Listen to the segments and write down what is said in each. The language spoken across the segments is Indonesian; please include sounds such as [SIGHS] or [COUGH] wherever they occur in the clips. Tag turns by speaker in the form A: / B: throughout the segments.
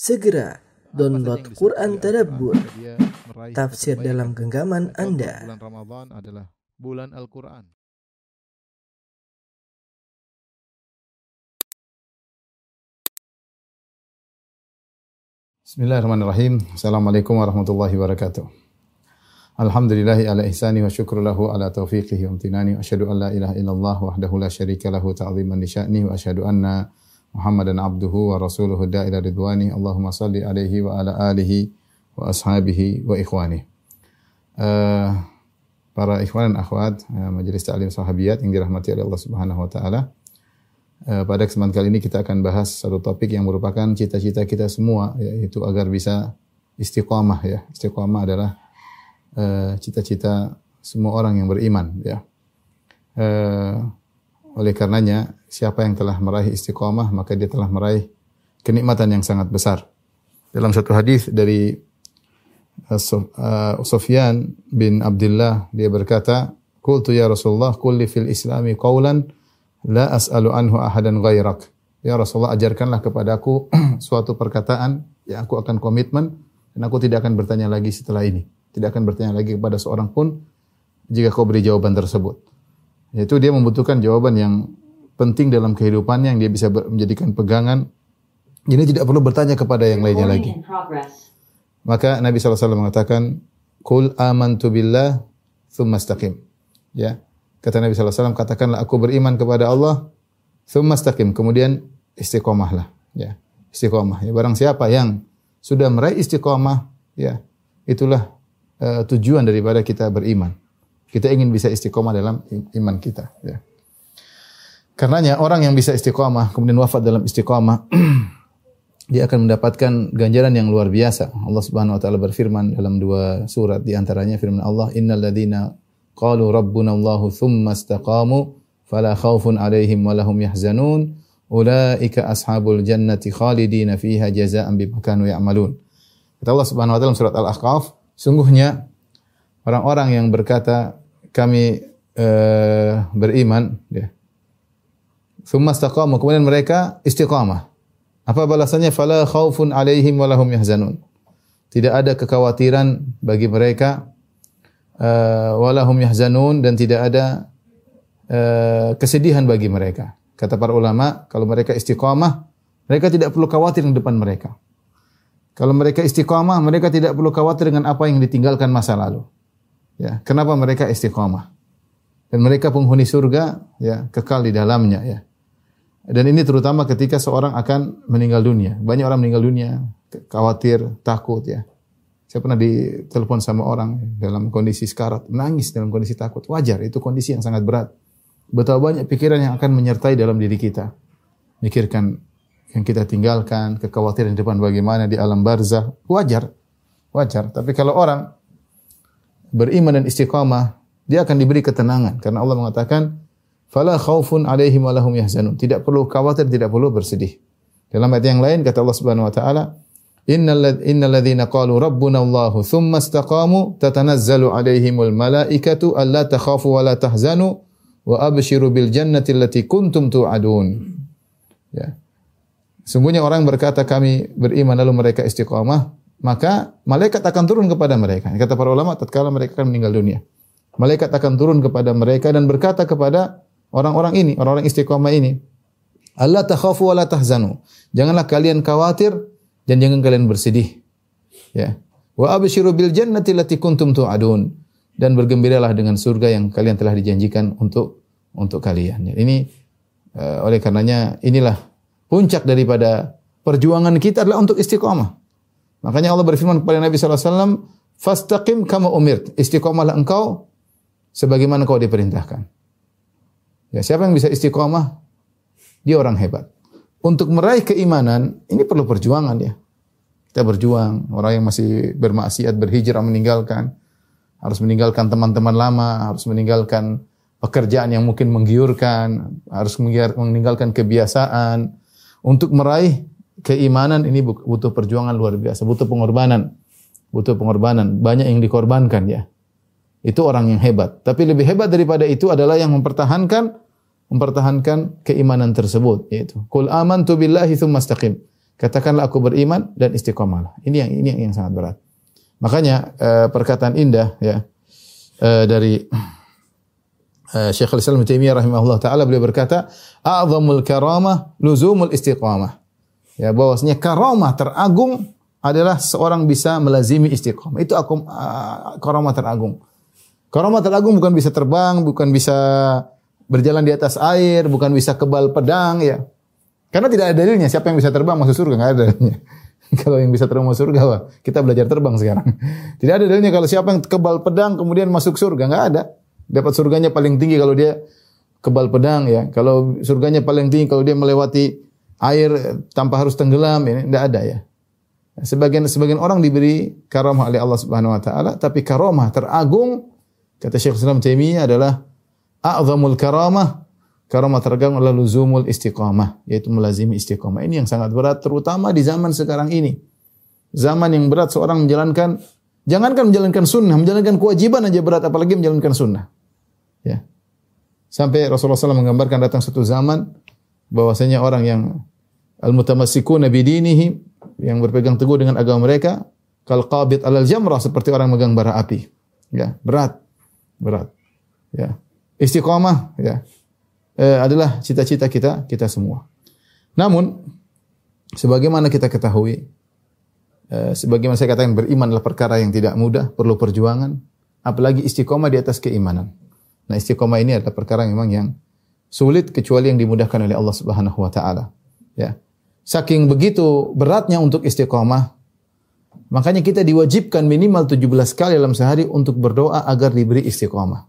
A: Segera download Quran Tadabbur, tafsir dalam genggaman Anda.
B: Bulan Ramadan adalah bulan Al-Quran.
C: Bismillahirrahmanirrahim. Assalamualaikum warahmatullahi wabarakatuh. Alhamdulillahi ala ihsani wa syukru lahu ala taufiqihi wa amtinani. Wa asyhadu an la ilaha illallah wahdahu la syarika lahu ta'ziman li sya'ni wa asyhadu anna Muhammadan abduhu wa rasuluhu da'ila ridwani. Allahumma salli alaihi wa ala alihi wa ashabihi wa ikhwani. Uh, para ikhwan dan akhwat uh, majelis ta'lim sahabiyat yang dirahmati oleh Allah Subhanahu wa taala. Uh, pada kesempatan kali ini kita akan bahas satu topik yang merupakan cita-cita kita semua yaitu agar bisa istiqamah ya. Istiqamah adalah cita-cita uh, semua orang yang beriman ya. Uh, oleh karenanya siapa yang telah meraih istiqamah maka dia telah meraih kenikmatan yang sangat besar. Dalam satu hadis dari uh, Sufyan bin Abdullah dia berkata, "Qultu ya Rasulullah, kulli fil Islami qawlan la as'alu anhu ahadan ghairak." Ya Rasulullah, ajarkanlah kepadaku [CLEARS THROAT] suatu perkataan yang aku akan komitmen dan aku tidak akan bertanya lagi setelah ini. Tidak akan bertanya lagi kepada seorang pun jika kau beri jawaban tersebut. Yaitu dia membutuhkan jawaban yang penting dalam kehidupannya yang dia bisa menjadikan pegangan. Ini tidak perlu bertanya kepada yang lainnya lagi. Maka Nabi SAW mengatakan, Kul amantu billah thumma istaqim. Ya. Kata Nabi SAW, katakanlah aku beriman kepada Allah, thumma istaqim. Kemudian istiqomahlah. Ya. Istiqomah. Ya. Barang siapa yang sudah meraih istiqomah, ya, itulah uh, tujuan daripada kita beriman. Kita ingin bisa istiqomah dalam iman kita. Ya. Karenanya orang yang bisa istiqomah kemudian wafat dalam istiqomah [CLEARS THROAT] dia akan mendapatkan ganjaran yang luar biasa. Allah Subhanahu wa taala berfirman dalam dua surat di antaranya firman Allah innal ladzina qalu rabbuna Allahu tsumma istaqamu fala khaufun alaihim wa lahum yahzanun ulaika ashabul jannati khalidina fiha jazaa'an bima kanu ya'malun. Kata Allah Subhanahu wa taala surat Al-Ahqaf, sungguhnya orang-orang yang berkata kami uh, beriman ya Thumma istaqamu. Kemudian mereka istiqamah. Apa balasannya? Fala khaufun alaihim walahum yahzanun. Tidak ada kekhawatiran bagi mereka uh, walahum yahzanun dan tidak ada uh, kesedihan bagi mereka. Kata para ulama, kalau mereka istiqamah, mereka tidak perlu khawatir di depan mereka. Kalau mereka istiqamah, mereka tidak perlu khawatir dengan apa yang ditinggalkan masa lalu. Ya, kenapa mereka istiqamah? Dan mereka penghuni surga, ya, kekal di dalamnya, ya. Dan ini terutama ketika seorang akan meninggal dunia. Banyak orang meninggal dunia, khawatir, takut ya. Saya pernah ditelepon sama orang dalam kondisi sekarat, menangis dalam kondisi takut. Wajar, itu kondisi yang sangat berat. Betapa banyak pikiran yang akan menyertai dalam diri kita. Mikirkan yang kita tinggalkan, kekhawatiran di depan bagaimana di alam barzah. Wajar, wajar. Tapi kalau orang beriman dan istiqamah, dia akan diberi ketenangan. Karena Allah mengatakan, fala khaufun alaihim wa lahum yahzanun. Tidak perlu khawatir, tidak perlu bersedih. Dalam ayat yang lain kata Allah Subhanahu wa taala, Innal innal ladzina qalu rabbuna Allah thumma istaqamu tatanazzalu alaihimul malaikatu alla takhafu wa la tahzanu wa abshiru bil jannati allati kuntum tu'adun. Ya. Sungguhnya orang berkata kami beriman lalu mereka istiqamah, maka malaikat akan turun kepada mereka. Kata para ulama tatkala mereka akan meninggal dunia. Malaikat akan turun kepada mereka dan berkata kepada orang-orang ini, orang-orang istiqomah ini. Allah takhafu wa la tahzanu. Janganlah kalian khawatir dan jangan kalian bersedih. Ya. Wa absyiru bil jannati allati kuntum tu'adun dan bergembiralah dengan surga yang kalian telah dijanjikan untuk untuk kalian. Ya, ini uh, oleh karenanya inilah puncak daripada perjuangan kita adalah untuk istiqomah. Makanya Allah berfirman kepada Nabi sallallahu alaihi "Fastaqim kama umirt." Istiqomahlah engkau sebagaimana kau diperintahkan. Ya, siapa yang bisa istiqomah? Dia orang hebat. Untuk meraih keimanan, ini perlu perjuangan ya. Kita berjuang, orang yang masih bermaksiat, berhijrah meninggalkan, harus meninggalkan teman-teman lama, harus meninggalkan pekerjaan yang mungkin menggiurkan, harus meninggalkan kebiasaan. Untuk meraih keimanan ini butuh perjuangan luar biasa, butuh pengorbanan. Butuh pengorbanan, banyak yang dikorbankan ya. Itu orang yang hebat. Tapi lebih hebat daripada itu adalah yang mempertahankan mempertahankan keimanan tersebut yaitu qul amantu billahi tsumma istaqim. Katakanlah aku beriman dan istiqomahlah. Ini yang ini yang, yang sangat berat. Makanya uh, perkataan indah ya uh, dari uh, Syekhul Islam Taimiyah rahimahullah taala beliau berkata, "A'zamul karamah luzumul istiqamah." Ya, bahwasanya karamah teragung adalah seorang bisa melazimi istiqamah. Itu aku uh, karamah teragung. Karamah teragung bukan bisa terbang, bukan bisa berjalan di atas air, bukan bisa kebal pedang ya. Karena tidak ada dalilnya siapa yang bisa terbang masuk surga, enggak ada dalilnya. [LAUGHS] kalau yang bisa terbang masuk surga, wah, kita belajar terbang sekarang. [LAUGHS] Tidak ada dalilnya kalau siapa yang kebal pedang kemudian masuk surga, enggak ada. Dapat surganya paling tinggi kalau dia kebal pedang ya. Kalau surganya paling tinggi kalau dia melewati air tanpa harus tenggelam, ini enggak ada ya. Sebagian sebagian orang diberi karamah oleh Allah Subhanahu wa taala, tapi karamah teragung kata Syekh Islam Taimiyah adalah a'zamul karamah Karamah teragung adalah luzumul istiqamah, yaitu melazimi istiqamah. Ini yang sangat berat, terutama di zaman sekarang ini. Zaman yang berat seorang menjalankan, jangankan menjalankan sunnah, menjalankan kewajiban aja berat, apalagi menjalankan sunnah. Ya. Sampai Rasulullah SAW menggambarkan datang satu zaman, bahwasanya orang yang al-mutamassikuna bidinihi, yang berpegang teguh dengan agama mereka, kal qabid alal jamrah, seperti orang megang bara api. Ya, berat. Berat. Ya. Istiqamah, ya eh, adalah cita-cita kita kita semua. Namun sebagaimana kita ketahui eh, sebagaimana saya katakan beriman adalah perkara yang tidak mudah, perlu perjuangan, apalagi istiqomah di atas keimanan. Nah, istiqomah ini adalah perkara yang memang yang sulit kecuali yang dimudahkan oleh Allah Subhanahu wa taala. Ya. Saking begitu beratnya untuk istiqomah, makanya kita diwajibkan minimal 17 kali dalam sehari untuk berdoa agar diberi istiqomah.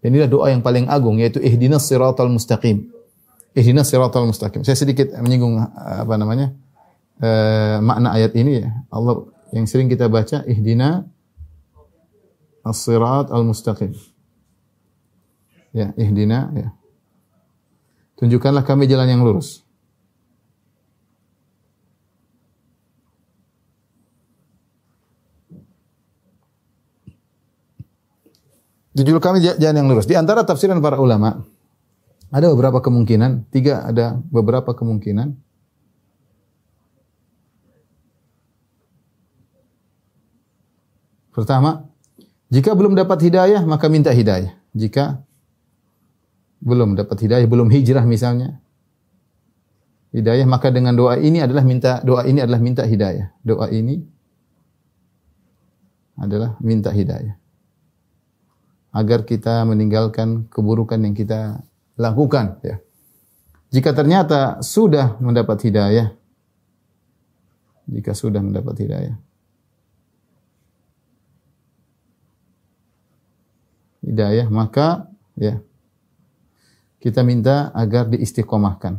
C: Dan inilah doa yang paling agung yaitu ihdinas siratal mustaqim. Ihdinas siratal mustaqim. Saya sedikit menyinggung apa namanya? Uh, makna ayat ini ya. Allah yang sering kita baca ihdina as-sirat al-mustaqim. Ya, ihdina ya. Tunjukkanlah kami jalan yang lurus. Tujuh kami jalan yang lurus. Di antara tafsiran para ulama, ada beberapa kemungkinan, tiga ada beberapa kemungkinan. Pertama, jika belum dapat hidayah, maka minta hidayah. Jika belum dapat hidayah, belum hijrah misalnya, hidayah, maka dengan doa ini adalah minta doa ini adalah minta hidayah. Doa ini adalah minta hidayah agar kita meninggalkan keburukan yang kita lakukan ya. Jika ternyata sudah mendapat hidayah jika sudah mendapat hidayah hidayah maka ya kita minta agar diistiqomahkan.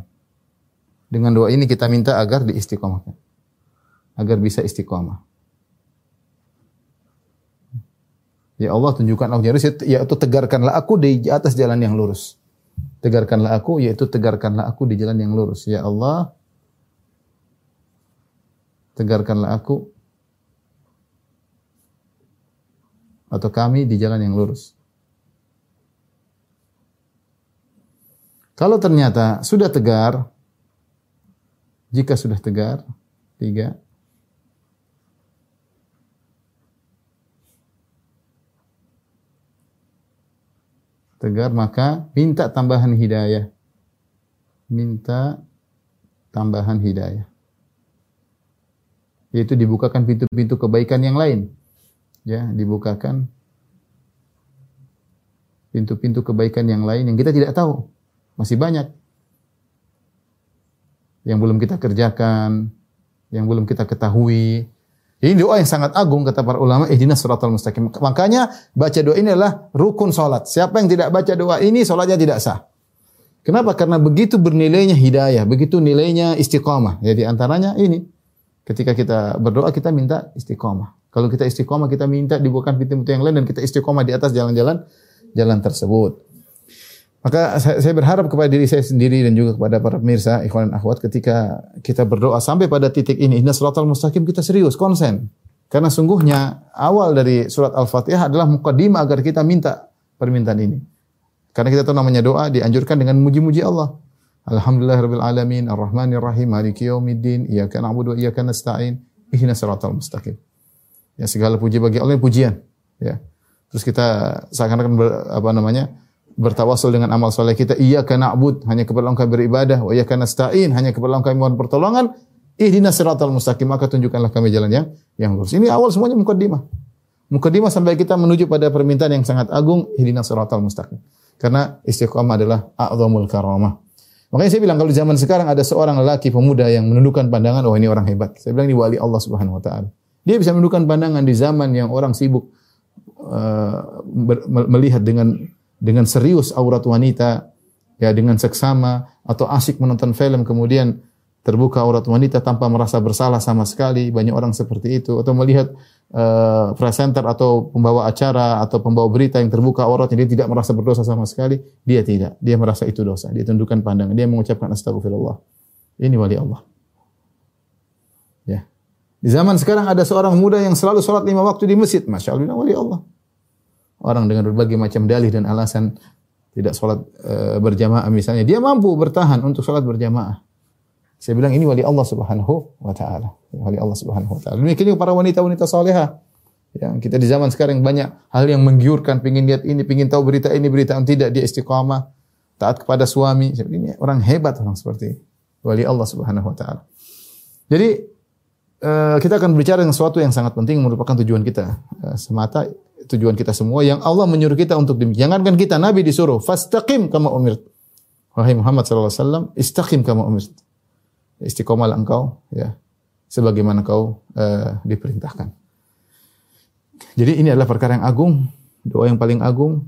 C: Dengan doa ini kita minta agar diistiqomahkan. Agar bisa istiqomah. Ya Allah tunjukkan aku jalan yaitu tegarkanlah aku di atas jalan yang lurus. Tegarkanlah aku yaitu tegarkanlah aku di jalan yang lurus. Ya Allah tegarkanlah aku atau kami di jalan yang lurus. Kalau ternyata sudah tegar, jika sudah tegar, tiga, tegar maka minta tambahan hidayah. Minta tambahan hidayah. Yaitu dibukakan pintu-pintu kebaikan yang lain. Ya, dibukakan pintu-pintu kebaikan yang lain yang kita tidak tahu. Masih banyak. Yang belum kita kerjakan, yang belum kita ketahui, ini doa yang sangat agung kata para ulama, ihdinas siratal mustaqim. Makanya baca doa ini adalah rukun salat. Siapa yang tidak baca doa ini salatnya tidak sah. Kenapa? Karena begitu bernilainya hidayah, begitu nilainya istiqamah. Jadi antaranya ini. Ketika kita berdoa kita minta istiqamah. Kalau kita istiqamah kita minta dibukakan pintu-pintu yang lain dan kita istiqamah di atas jalan-jalan jalan tersebut. Maka saya, berharap kepada diri saya sendiri dan juga kepada para pemirsa, ikhwan dan akhwat ketika kita berdoa sampai pada titik ini, inna suratul mustaqim kita serius, konsen. Karena sungguhnya awal dari surat Al-Fatihah adalah mukaddimah agar kita minta permintaan ini. Karena kita tahu namanya doa dianjurkan dengan muji-muji Allah. Alhamdulillahirabbil alamin, arrahmanir rahim, maliki yaumiddin, iyyaka na'budu wa iyyaka nasta'in, ihdinas siratal mustaqim. Ya segala puji bagi Allah pujian, ya. Terus kita seakan-akan apa namanya? Bertawasul dengan amal soleh kita, iyyaka na'bud, hanya kepada Engkau beribadah, wa iyyaka nasta'in, hanya kepada Engkau mohon pertolongan, ihdinas siratal mustaqim, maka tunjukkanlah kami jalan yang yang lurus. Ini awal semuanya mukaddimah. Mukaddimah sampai kita menuju pada permintaan yang sangat agung, ihdinas siratal mustaqim. Karena istiqamah adalah a'zamul karamah. Makanya saya bilang kalau zaman sekarang ada seorang lelaki pemuda yang menundukkan pandangan, oh ini orang hebat. Saya bilang ini wali Allah Subhanahu wa taala. Dia bisa menundukkan pandangan di zaman yang orang sibuk uh, ber, melihat dengan dengan serius aurat wanita, ya dengan seksama atau asik menonton film kemudian terbuka aurat wanita tanpa merasa bersalah sama sekali. Banyak orang seperti itu atau melihat uh, presenter atau pembawa acara atau pembawa berita yang terbuka auratnya dia tidak merasa berdosa sama sekali, dia tidak. Dia merasa itu dosa. Dia tundukkan pandangan, dia mengucapkan astagfirullah. Ini wali Allah. Ya. Di zaman sekarang ada seorang muda yang selalu sholat lima waktu di masjid. Masya Allah, wali Allah. Orang dengan berbagai macam dalih dan alasan tidak sholat e, berjamaah misalnya. Dia mampu bertahan untuk sholat berjamaah. Saya bilang ini wali Allah Subhanahu wa taala. Wali Allah Subhanahu wa taala. Demikian para wanita-wanita saleha. Ya, kita di zaman sekarang banyak hal yang menggiurkan, pingin lihat ini, pingin tahu berita ini, berita yang tidak dia istiqamah, taat kepada suami. Ini orang hebat orang seperti. Wali Allah Subhanahu wa taala. Jadi uh, kita akan berbicara tentang sesuatu yang sangat penting merupakan tujuan kita. Uh, semata tujuan kita semua yang Allah menyuruh kita untuk demikian. Jangankan kita Nabi disuruh, fastaqim kama umirt. Wahai Muhammad sallallahu alaihi wasallam, istaqim kama umirt istiqomalah engkau ya sebagaimana kau uh, diperintahkan. Jadi ini adalah perkara yang agung, doa yang paling agung,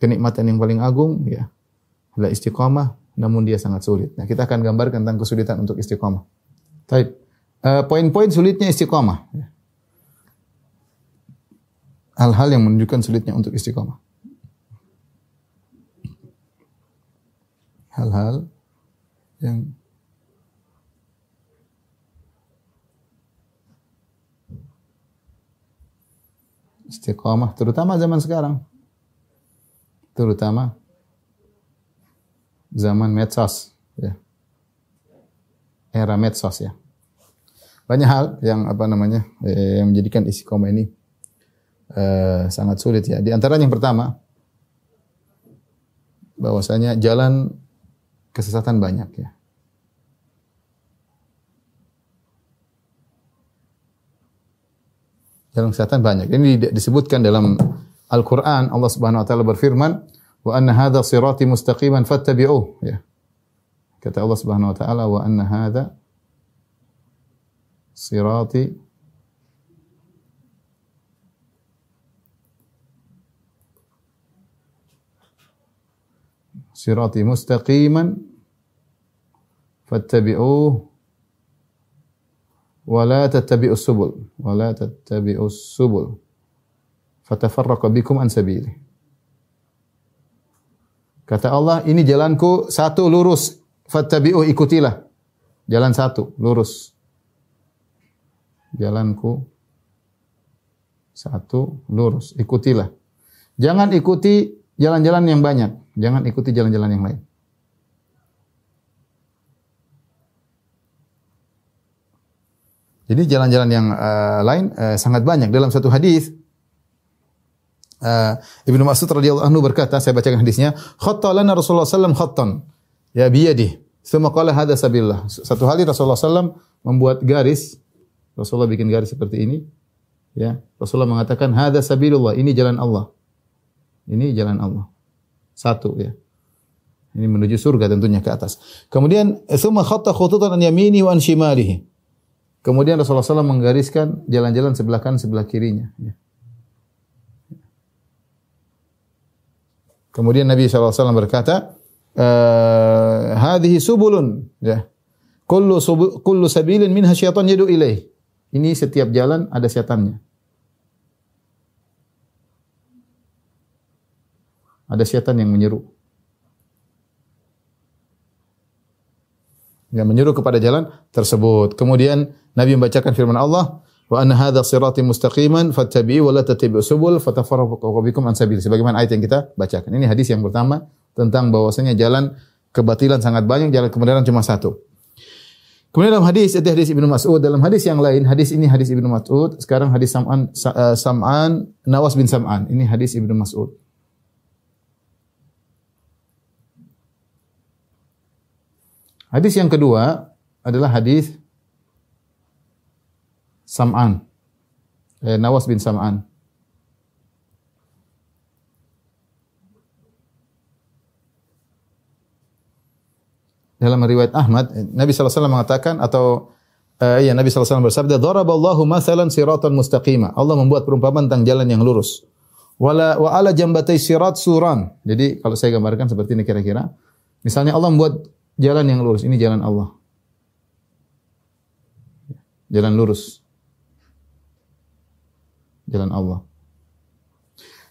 C: kenikmatan yang paling agung ya. Adalah istiqomah namun dia sangat sulit. Nah, kita akan gambarkan tentang kesulitan untuk istiqomah. Baik. Uh, poin-poin sulitnya istiqomah. Ya. Hal-hal yang menunjukkan sulitnya untuk istiqomah. Hal-hal yang istiqamah terutama zaman sekarang. Terutama zaman medsos ya. Era medsos ya. Banyak hal yang apa namanya eh, yang menjadikan istiqomah ini eh, sangat sulit ya. Di antara yang pertama bahwasanya jalan kesesatan banyak ya. Jalan kesehatan banyak. Ini disebutkan dalam Al-Quran. Allah Subhanahu Wa Taala berfirman, wa anna hadha sirati mustaqiman fattabi'uh. Ya. Kata Allah Subhanahu Wa Taala, wa anna hadha sirati sirati mustaqiman fattabi'uh wala tattabi'us subul wala tattabi'us subul. Fatafarraqa bikum an sabili. Kata Allah ini jalanku satu lurus. Fattabi'u ikutilah. Jalan satu lurus. Jalanku satu lurus. Ikutilah. Jangan ikuti jalan-jalan yang banyak jangan ikuti jalan-jalan yang lain Jadi jalan-jalan yang uh, lain uh, sangat banyak dalam satu hadis uh, Ibnu Mas'ud radhiyallahu anhu berkata, saya bacakan hadisnya, khatta lana Rasulullah sallam khattan ya biyadi. Tsumma qala hadza sabillah. Satu hari Rasulullah sallam membuat garis Rasulullah bikin garis seperti ini. Ya, Rasulullah mengatakan hadza sabilullah, ini jalan Allah. Ini jalan Allah. Satu ya. Ini menuju surga tentunya ke atas. Kemudian tsumma khatta khututan an yamini wa an shimalihi. Kemudian Rasulullah SAW menggariskan jalan-jalan sebelah kanan, sebelah kirinya. Ya. Kemudian Nabi SAW berkata, eh, hadhihi subulun, ya. Kullu, subu, kullu sabilin minha syaitan yadu ilaih. Ini setiap jalan ada setannya. Ada setan yang menyeru. Yang menyeru kepada jalan tersebut. Kemudian Nabi membacakan firman Allah, wa anna hadza sirati mustaqiman fattabi'u wa la tattabi'u subul fatafarraqu bikum an sabil. Sebagaimana ayat yang kita bacakan. Ini hadis yang pertama tentang bahwasanya jalan kebatilan sangat banyak, jalan kebenaran cuma satu. Kemudian dalam hadis itu hadis Ibnu Mas'ud, dalam hadis yang lain, hadis ini hadis Ibnu Mas'ud, sekarang hadis Sam'an uh, Sam'an Nawas bin Sam'an. Ini hadis Ibnu Mas'ud. Hadis yang kedua adalah hadis Sam'an. Eh, Nawas bin Sam'an. dalam riwayat Ahmad Nabi SAW mengatakan atau uh, ya Nabi SAW bersabda daraballahu mathalan siratan mustaqima Allah membuat perumpamaan tentang jalan yang lurus wala wa ala jambatai sirat suran jadi kalau saya gambarkan seperti ini kira-kira misalnya Allah membuat jalan yang lurus ini jalan Allah jalan lurus jalan Allah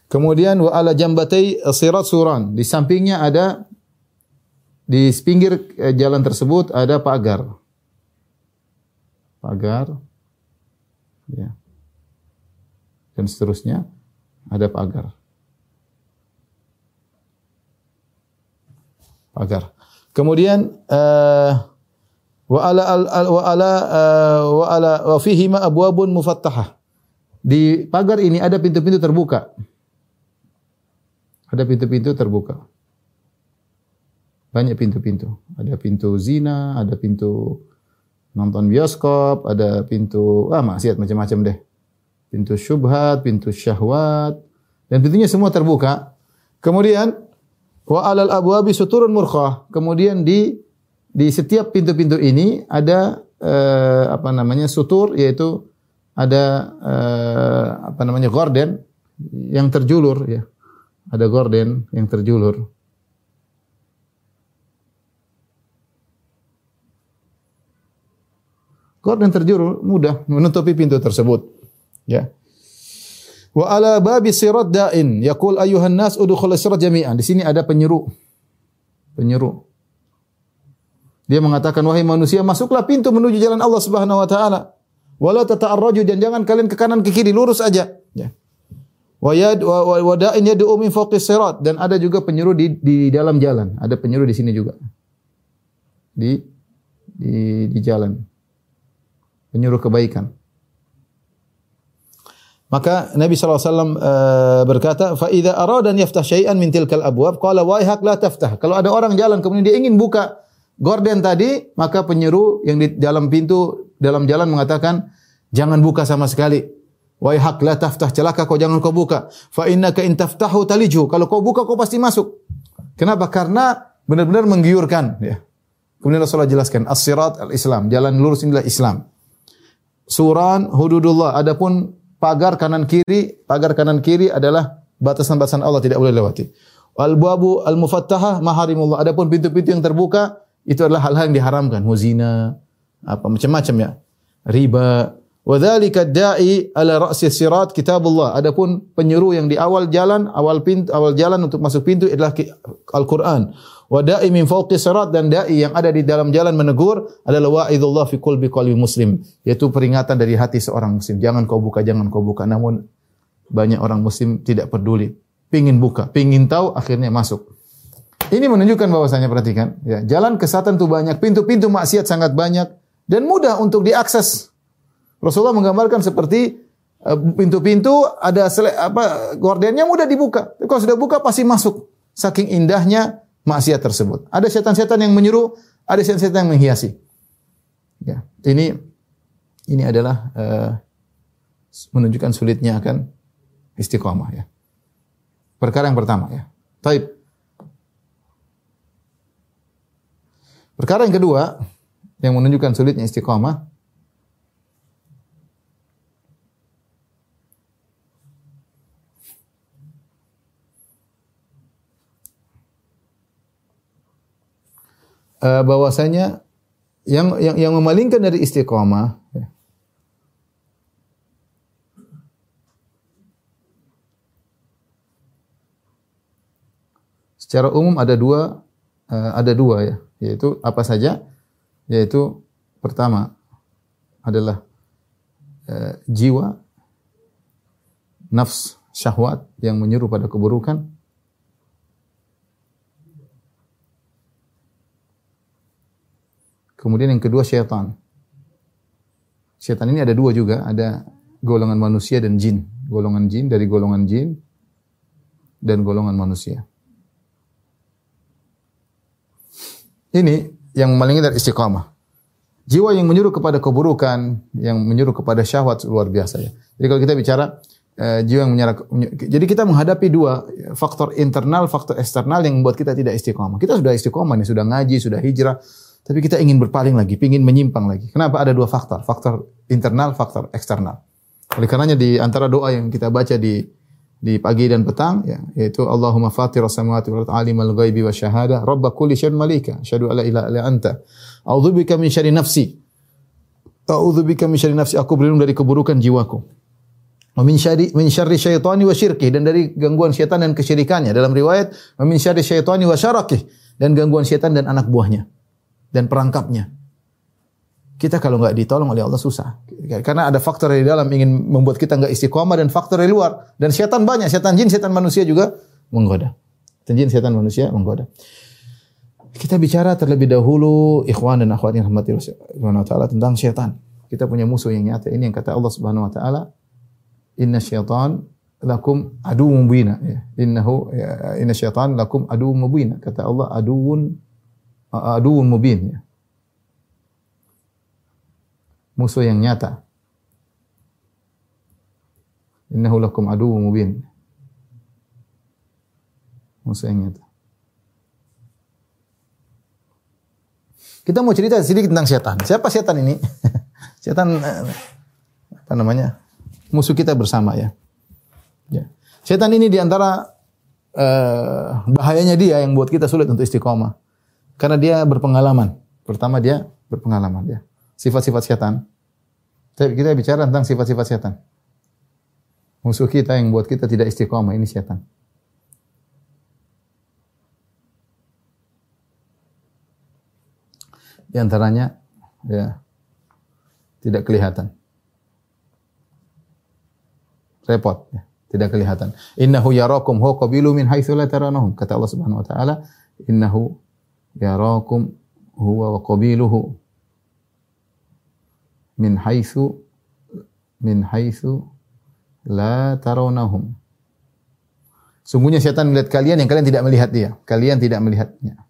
C: Kemudian wa ala jambatai sirat suran. Di sampingnya ada di pinggir eh, jalan tersebut ada pagar. Pagar. Ya. Dan seterusnya ada pagar. Pagar. Kemudian uh, wa ala al, al, wa ala wa. Di pagar ini ada pintu-pintu terbuka. Ada pintu-pintu terbuka. Banyak pintu-pintu. Ada pintu zina, ada pintu nonton bioskop, ada pintu ah maksiat macam-macam deh. Pintu syubhat, pintu syahwat dan pintunya semua terbuka. Kemudian wa alal abwabi suturun murkhah. Kemudian di di setiap pintu-pintu ini ada eh, apa namanya sutur yaitu ada eh, apa namanya gorden yang terjulur ya. Ada gorden yang terjulur. Gorden terjuru mudah menutupi pintu tersebut. Ya. Wa ala babi sirat da'in yaqul ayuhan nas udkhul sirat jami'an. Di sini ada penyeru. Penyeru. Dia mengatakan wahai manusia masuklah pintu menuju jalan Allah Subhanahu wa taala. Wala tata'arraju dan jangan kalian ke kanan ke kiri lurus aja. Ya. Wa yad wa da'in yad'u min fawqis sirat dan ada juga penyeru di di dalam jalan. Ada penyeru di sini juga. Di di di jalan menyuruh kebaikan. Maka Nabi SAW uh, berkata, فَإِذَا أَرَادَ أَنْ يَفْتَحْ شَيْئًا مِنْ تِلْكَ الْأَبْوَابِ قَالَ وَيْحَكْ لَا تَفْتَحْ Kalau ada orang jalan kemudian dia ingin buka gorden tadi, maka penyeru yang di dalam pintu, dalam jalan mengatakan, jangan buka sama sekali. Waihak la taftah celaka kau jangan kau buka. Fa innaka in taftahu taliju. Kalau kau buka kau pasti masuk. Kenapa? Karena benar-benar menggiurkan ya. Kemudian Rasulullah jelaskan as-sirat al-Islam, jalan lurus inilah Islam suran hududullah. Adapun pagar kanan kiri, pagar kanan kiri adalah batasan-batasan Allah tidak boleh lewati. Al buabu al mufattahah maharimullah. Adapun pintu-pintu yang terbuka itu adalah hal-hal yang diharamkan, muzina, apa macam-macam ya. Riba, Wadzalika da'i ala ra'si sirat kitabullah. Adapun penyeru yang di awal jalan, awal pintu, awal jalan untuk masuk pintu adalah Al-Qur'an. Wa da'i min fawqi sirat dan da'i yang ada di dalam jalan menegur adalah wa'idullah fi qalbi qalbi muslim, yaitu peringatan dari hati seorang muslim. Jangan kau buka, jangan kau buka. Namun banyak orang muslim tidak peduli. Pingin buka, pingin tahu, akhirnya masuk. Ini menunjukkan bahwasanya perhatikan, ya, jalan kesatan itu banyak, pintu-pintu maksiat sangat banyak dan mudah untuk diakses Rasulullah menggambarkan seperti eh, pintu-pintu ada sele, apa gordennya mudah dibuka. Kalau sudah buka pasti masuk. Saking indahnya maksiat tersebut. Ada setan-setan yang menyuruh, ada setan-setan yang menghiasi. Ya, ini ini adalah uh, menunjukkan sulitnya akan istiqomah ya. Perkara yang pertama ya. Taib. Perkara yang kedua yang menunjukkan sulitnya istiqomah uh, bahwasanya yang yang yang memalingkan dari istiqomah ya. secara umum ada dua uh, ada dua ya. Yaitu apa saja? Yaitu pertama adalah uh, jiwa nafs syahwat yang menyuruh pada keburukan Kemudian yang kedua syaitan. Syaitan ini ada dua juga, ada golongan manusia dan jin. Golongan jin dari golongan jin dan golongan manusia. Ini yang dari istiqamah. Jiwa yang menyuruh kepada keburukan, yang menyuruh kepada syahwat luar biasa ya. Jadi kalau kita bicara uh, jiwa yang menyerah, jadi kita menghadapi dua faktor internal, faktor eksternal yang membuat kita tidak istiqamah. Kita sudah istiqamah nih, sudah ngaji, sudah hijrah, tapi kita ingin berpaling lagi, ingin menyimpang lagi. Kenapa? Ada dua faktor, faktor internal, faktor eksternal. Oleh karenanya di antara doa yang kita baca di di pagi dan petang ya yaitu Allahumma fatir samawati wal ardi alimal ghaibi wa syahada rabb kulli syai'in malika asyhadu alla ilaha illa anta a'udzubika min syarri nafsi a'udzubika min syarri nafsi aku berlindung dari keburukan jiwaku wa min syarri min syarri syaitani wa syirki dan dari gangguan syaitan dan kesyirikannya dalam riwayat wa min syarri syaitani wa syaraki dan gangguan syaitan dan anak buahnya dan perangkapnya kita kalau nggak ditolong oleh Allah susah. Karena ada faktor di dalam ingin membuat kita nggak istiqomah dan faktor di luar. Dan setan banyak, setan jin, setan manusia juga menggoda. Setan jin, setan manusia menggoda. Kita bicara terlebih dahulu ikhwan dan akhwat yang rahmati Allah taala tentang setan. Kita punya musuh yang nyata. Ini yang kata Allah Subhanahu wa taala, "Inna syaitan lakum adu mubina." Ya. Innahu ya, inna syaitan lakum adu mubina. Kata Allah, aduun aduun mubin ya musuh yang nyata. Innahu lakum aduwwum mubin. Musuh yang nyata. Kita mau cerita sedikit tentang setan. Siapa setan ini? [LAUGHS] setan eh, apa namanya? Musuh kita bersama ya. ya. Setan ini di antara uh, bahayanya dia yang buat kita sulit untuk istiqomah. Karena dia berpengalaman. Pertama dia berpengalaman ya sifat-sifat setan. Kita bicara tentang sifat-sifat setan. Musuh kita yang buat kita tidak istiqomah ini setan. Di antaranya ya tidak kelihatan. Repot ya, tidak kelihatan. Innahu yarakum huwa qabilu min haitsu la taranahum. Kata Allah Subhanahu wa taala, innahu yarakum huwa wa qabiluhu min haitsu min haitsu la tarawnahum. Sungguhnya setan melihat kalian yang kalian tidak melihat dia. Kalian tidak melihatnya.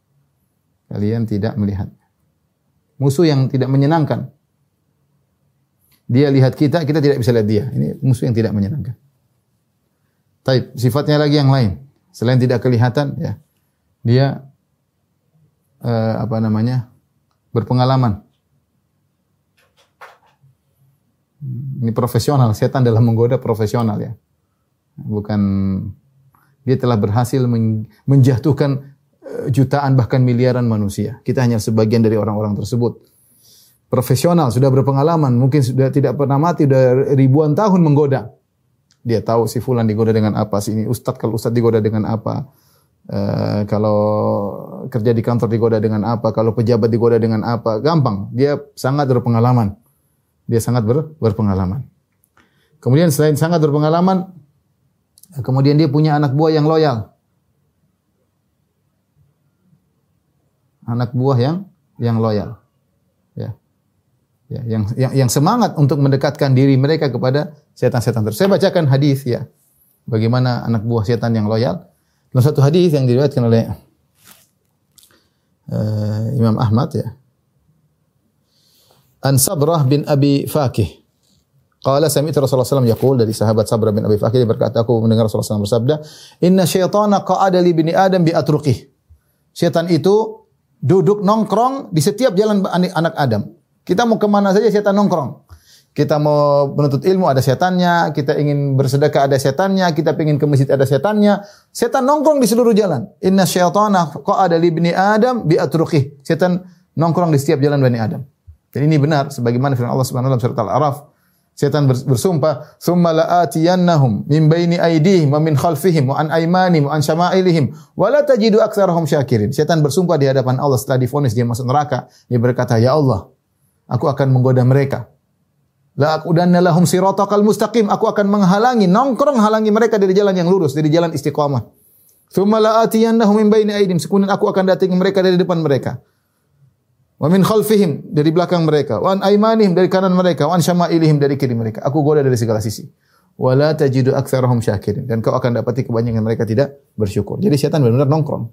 C: Kalian tidak melihat. Musuh yang tidak menyenangkan. Dia lihat kita, kita tidak bisa lihat dia. Ini musuh yang tidak menyenangkan. Tapi sifatnya lagi yang lain. Selain tidak kelihatan, ya, dia uh, apa namanya berpengalaman. Ini profesional, setan dalam menggoda profesional ya. Bukan dia telah berhasil menjatuhkan eh, jutaan bahkan miliaran manusia. Kita hanya sebagian dari orang-orang tersebut. Profesional, sudah berpengalaman, mungkin sudah tidak pernah mati, sudah ribuan tahun menggoda. Dia tahu si fulan digoda dengan apa, si ini ustad kalau ustad digoda dengan apa. Uh, kalau kerja di kantor digoda dengan apa, kalau pejabat digoda dengan apa, gampang. Dia sangat berpengalaman. Dia sangat ber, berpengalaman. Kemudian selain sangat berpengalaman, kemudian dia punya anak buah yang loyal. Anak buah yang yang loyal. Ya. Ya, yang, yang yang semangat untuk mendekatkan diri mereka kepada setan-setan tersebut. Saya bacakan hadis ya. Bagaimana anak buah setan yang loyal. Dalam satu hadis yang diriwayatkan oleh uh, Imam Ahmad ya. An Sabrah bin Abi Fakih. Qala sami'tu Rasulullah SAW yaqul dari sahabat Sabrah bin Abi Fakih berkata aku mendengar Rasulullah SAW bersabda, "Inna syaitana qa'ada li bini Adam bi atruqih." Syaitan itu duduk nongkrong di setiap jalan anak Adam. Kita mau ke mana saja syaitan nongkrong. Kita mau menuntut ilmu ada setannya, kita ingin bersedekah ada setannya, kita ingin ke masjid ada setannya. Setan nongkrong di seluruh jalan. Inna syaitana qa'ada li bini Adam bi atruqih. Setan nongkrong di setiap jalan Bani Adam. Dan ini benar sebagaimana firman Allah Subhanahu wa taala surat Al-A'raf. Setan bersumpah, "Tsumma la'atiyannahum min baini aydihim wa min khalfihim wa an aymanihim wa an syama'ilihim wa la tajidu aktsarahum syakirin." Setan bersumpah di hadapan Allah setelah difonis dia masuk neraka. Dia berkata, "Ya Allah, aku akan menggoda mereka. La aqudanna lahum siratakal mustaqim. Aku akan menghalangi, nongkrong halangi mereka dari jalan yang lurus, dari jalan istiqamah. Tsumma la'atiyannahum min baini aydihim. Kemudian aku akan datangi mereka dari depan mereka Wa min khalfihim dari belakang mereka, wa an aimanihim dari kanan mereka, wa an syama'ilihim dari kiri mereka. Aku goda dari segala sisi. Wa la tajidu aktsarahum syakirin. Dan kau akan dapati kebanyakan mereka tidak bersyukur. Jadi setan benar-benar nongkrong.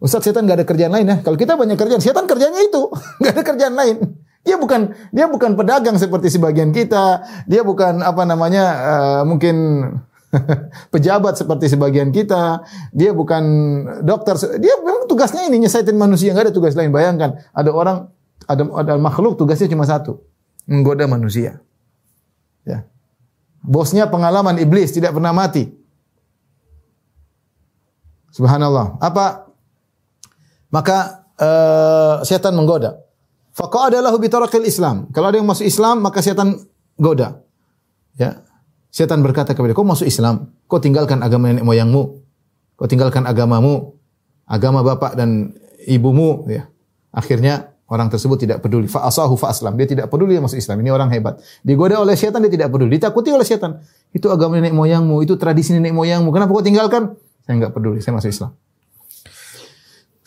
C: Ustaz setan gak ada kerjaan lain ya. Kalau kita banyak kerjaan, setan kerjanya itu. [LAUGHS] gak ada kerjaan lain. Dia bukan dia bukan pedagang seperti sebagian kita. Dia bukan apa namanya uh, mungkin [LAUGHS] pejabat seperti sebagian kita. Dia bukan dokter. Dia memang tugasnya ini nyesatin manusia. Gak ada tugas lain. Bayangkan ada orang ada ada makhluk tugasnya cuma satu, menggoda manusia. Ya. Bosnya pengalaman iblis tidak pernah mati. Subhanallah. Apa maka uh, setan menggoda. Faqadalahu bi tarakil Islam. Kalau ada yang masuk Islam, maka setan goda. Ya. Setan berkata kepada kau masuk Islam, kau tinggalkan agama nenek moyangmu, kau tinggalkan agamamu, agama bapak dan ibumu, ya. Akhirnya orang tersebut tidak peduli. Fa asahu fa aslam. Dia tidak peduli masuk Islam. Ini orang hebat. Digoda oleh setan dia tidak peduli. Ditakuti oleh setan. Itu agama nenek moyangmu, itu tradisi nenek moyangmu. Kenapa kau tinggalkan? Saya enggak peduli, saya masuk Islam.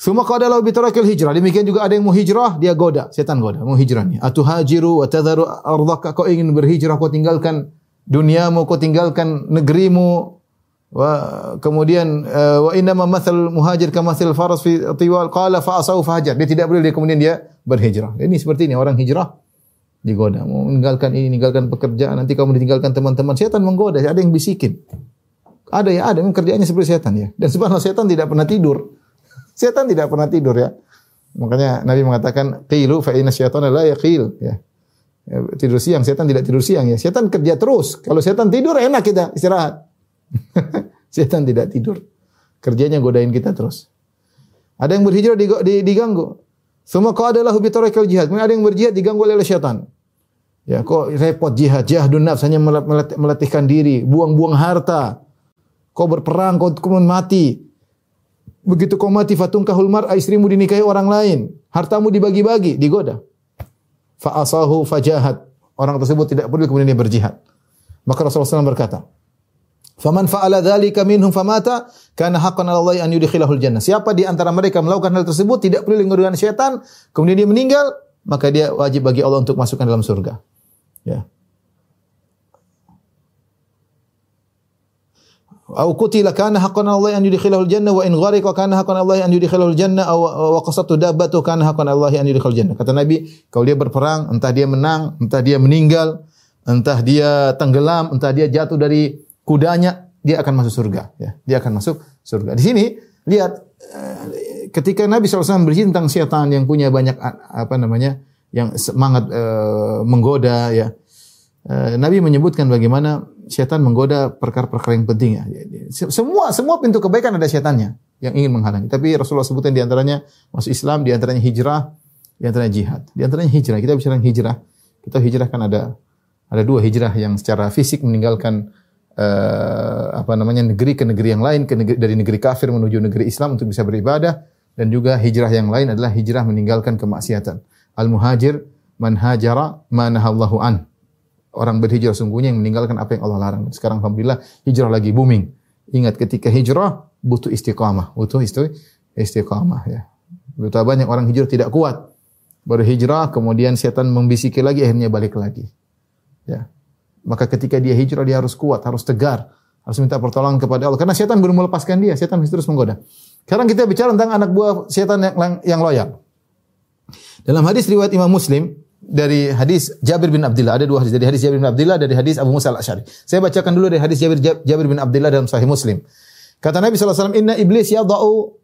C: Semua qadalahu bi tarakil hijrah. Demikian juga ada yang mau hijrah, dia goda, setan goda, mau hijrah nih. Atuhajiru wa tadharu ardhaka. Kau ingin berhijrah, kau tinggalkan duniamu, kau tinggalkan negerimu. Wa kemudian uh, wa inna ma mathal muhajir ka mathal faras fi tiwal qala fa asau fahajar. Dia tidak boleh dia kemudian dia berhijrah. Ini seperti ini orang hijrah digoda, mau meninggalkan ini, meninggalkan pekerjaan, nanti kamu ditinggalkan teman-teman. Setan menggoda, ada yang bisikin. Ada ya, ada yang kerjanya seperti setan ya. Dan subhanallah setan tidak pernah tidur. Setan tidak pernah tidur ya. Makanya Nabi mengatakan qilu fa inna syaitana la yaqil ya. ya. Tidur siang, setan tidak tidur siang ya. Setan kerja terus. Kalau setan tidur enak kita istirahat. [LAUGHS] setan tidak tidur. Kerjanya godain kita terus. Ada yang berhijrah diganggu. Semua kau adalah hubi tarakal jihad. Mungkin ada yang berjihad diganggu oleh setan. Ya, kok repot jihad, jihadun nafs hanya melatihkan diri, buang-buang harta. Kau berperang, kau kemudian mati. Begitu kau mati fatungkahul mar'a istrimu dinikahi orang lain, hartamu dibagi-bagi, digoda. Fa'asahu fajahat. Orang tersebut tidak peduli kemudian dia berjihad. Maka Rasulullah SAW berkata, Faman fa'ala dzalika minhum famata kana haqqan Allah an yudkhilahul jannah. Siapa di antara mereka melakukan hal tersebut tidak peduli dengan syaitan, kemudian dia meninggal, maka dia wajib bagi Allah untuk masukkan dalam surga. Ya. Au qutila kana haqqan Allah an yudkhilahu al-jannah wa in ghariqa kana haqqan Allah an yudkhilahu al-jannah aw wa qasatu dabbatu kana haqqan Allah an yudkhilahu al-jannah. Kata Nabi, kalau dia berperang, entah dia menang, entah dia meninggal, entah dia tenggelam, entah dia jatuh dari kudanya, dia akan masuk surga, ya. Dia akan masuk surga. Di sini lihat eh, ketika Nabi SAW berbicara tentang setan yang punya banyak apa namanya yang semangat uh, menggoda ya. Uh, Nabi menyebutkan bagaimana setan menggoda perkara-perkara yang penting ya. Semua semua pintu kebaikan ada setannya yang ingin menghalangi. Tapi Rasulullah sebutkan di antaranya masuk Islam, di antaranya hijrah, di antaranya jihad. Di antaranya hijrah. Kita bicara hijrah. Kita hijrah kan ada ada dua hijrah yang secara fisik meninggalkan uh, apa namanya negeri ke negeri yang lain, ke negeri, dari negeri kafir menuju negeri Islam untuk bisa beribadah dan juga hijrah yang lain adalah hijrah meninggalkan kemaksiatan. Al muhajir man hajara ma an orang berhijrah sungguhnya yang meninggalkan apa yang Allah larang. Sekarang alhamdulillah hijrah lagi booming. Ingat ketika hijrah butuh istiqamah, butuh istiqamah ya. Betapa banyak orang hijrah tidak kuat. Berhijrah kemudian setan membisiki lagi akhirnya balik lagi. Ya. Maka ketika dia hijrah dia harus kuat, harus tegar, harus minta pertolongan kepada Allah karena setan belum melepaskan dia, setan masih terus menggoda. Sekarang kita bicara tentang anak buah setan yang, yang loyal. Dalam hadis riwayat Imam Muslim, dari hadis Jabir bin Abdullah. Ada dua hadis dari hadis Jabir bin Abdullah dari hadis Abu Musa al-Asy'ari. Saya bacakan dulu dari hadis Jabir Jabir bin Abdullah dalam Sahih Muslim. Kata Nabi SAW, Inna iblis yadau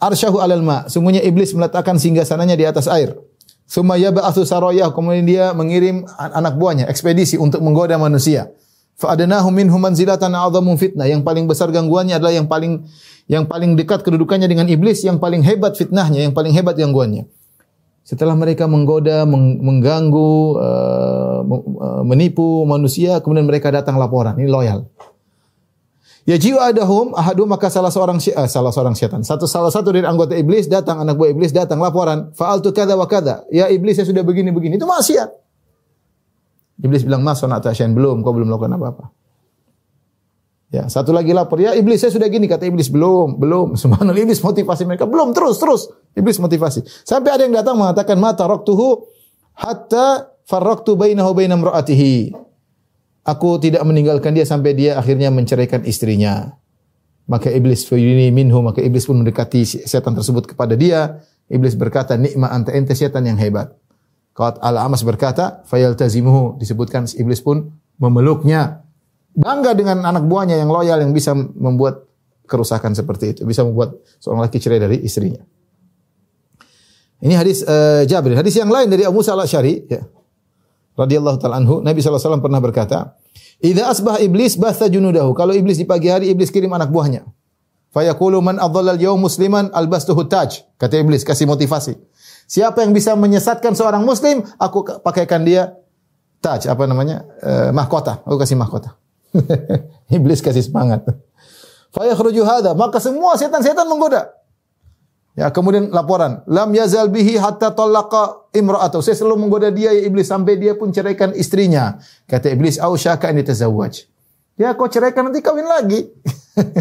C: arsyahu alal ma. Semuanya iblis meletakkan singgasananya di atas air. Summa yab'atsu sarayah. Kemudian dia mengirim anak buahnya, ekspedisi untuk menggoda manusia. Fa'adnahu minhum manzilatan a'zamu fitnah. Yang paling besar gangguannya adalah yang paling yang paling dekat kedudukannya dengan iblis, yang paling hebat fitnahnya, yang paling hebat gangguannya. Setelah mereka menggoda, mengganggu, uh, menipu manusia, kemudian mereka datang laporan. Ini loyal. Ya jiwa adahum ahadu maka salah seorang uh, salah seorang setan. Satu salah satu dari anggota iblis datang anak buah iblis datang laporan. Fa'altu kada wa kada. Ya iblis saya sudah begini begini. Itu maksiat. Iblis bilang mas sonat tasyan belum. Kau belum melakukan apa-apa. Ya, satu lagi lapor, ya iblis saya sudah gini kata iblis belum, belum. [LAUGHS] Subhanallah iblis motivasi mereka belum terus terus. Iblis motivasi. Sampai ada yang datang mengatakan mata roktuhu hatta farraqtu bainahu baina imraatihi. Aku tidak meninggalkan dia sampai dia akhirnya menceraikan istrinya. Maka iblis fayuni minhu, maka iblis pun mendekati setan tersebut kepada dia. Iblis berkata, nikma anta ente setan yang hebat. Qat al-Amas berkata, fayaltazimuhu, disebutkan iblis pun memeluknya. Bangga dengan anak buahnya yang loyal yang bisa membuat kerusakan seperti itu, bisa membuat seorang laki cerai dari istrinya. Ini hadis uh, Jabir. Hadis yang lain dari Abu Musa al-Asy'ari, ya radhiyallahu taala anhu, Nabi SAW pernah berkata, "Idza asbah iblis batha junudahu." Kalau iblis di pagi hari iblis kirim anak buahnya. Fayaqulu man adhalla al-yawm musliman albastuhu taj. Kata iblis kasih motivasi. Siapa yang bisa menyesatkan seorang muslim, aku pakaikan dia taj, apa namanya? Uh, mahkota. Aku kasih mahkota. [LAUGHS] iblis kasih semangat. Fayakhruju hadha, maka semua setan-setan menggoda. Ya, kemudian laporan, lam yazal bihi hatta talaqa imra'atu. Saya selalu menggoda dia ya iblis sampai dia pun ceraikan istrinya. Kata iblis, "Au syaka an yatazawwaj." Ya, kau ceraikan nanti kawin lagi.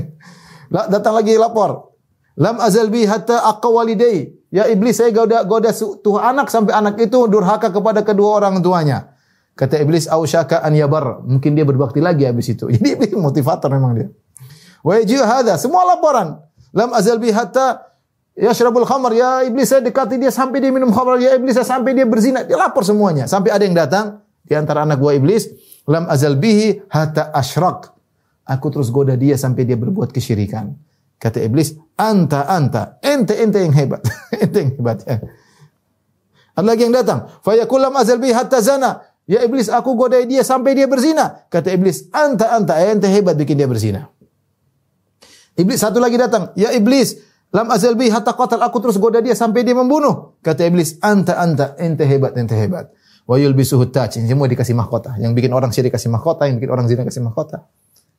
C: [LAUGHS] Datang lagi lapor. Lam azal bihi hatta aqwa walidai. Ya iblis, saya goda goda tuh anak sampai anak itu durhaka kepada kedua orang tuanya. Kata iblis, "Au syaka an yabar." Mungkin dia berbakti lagi habis itu. [LAUGHS] Jadi iblis motivator memang dia. Wa hadza, semua laporan. Lam azal bihi hatta Ya syarabul khamar, ya iblis saya dekati dia sampai dia minum khamar, ya iblis saya sampai dia berzina. Dia lapor semuanya. Sampai ada yang datang di antara anak buah iblis, lam azal bihi hatta asyrak. Aku terus goda dia sampai dia berbuat kesyirikan. Kata iblis, anta anta, ente ente yang hebat. [LAUGHS] ente yang hebat. Ya. Ada lagi yang datang, fayaqul lam azal bihi hatta zana. Ya iblis, aku goda dia sampai dia berzina. Kata iblis, anta anta, ente hebat bikin dia berzina. Iblis satu lagi datang, ya iblis, Lam azal bi hatta qatal aku terus goda dia sampai dia membunuh. Kata iblis, "Anta anta, ente hebat, ente hebat." Wa yulbisuhu taj. Semua dikasih mahkota. Yang bikin orang syirik kasih mahkota, yang bikin orang zina kasih mahkota.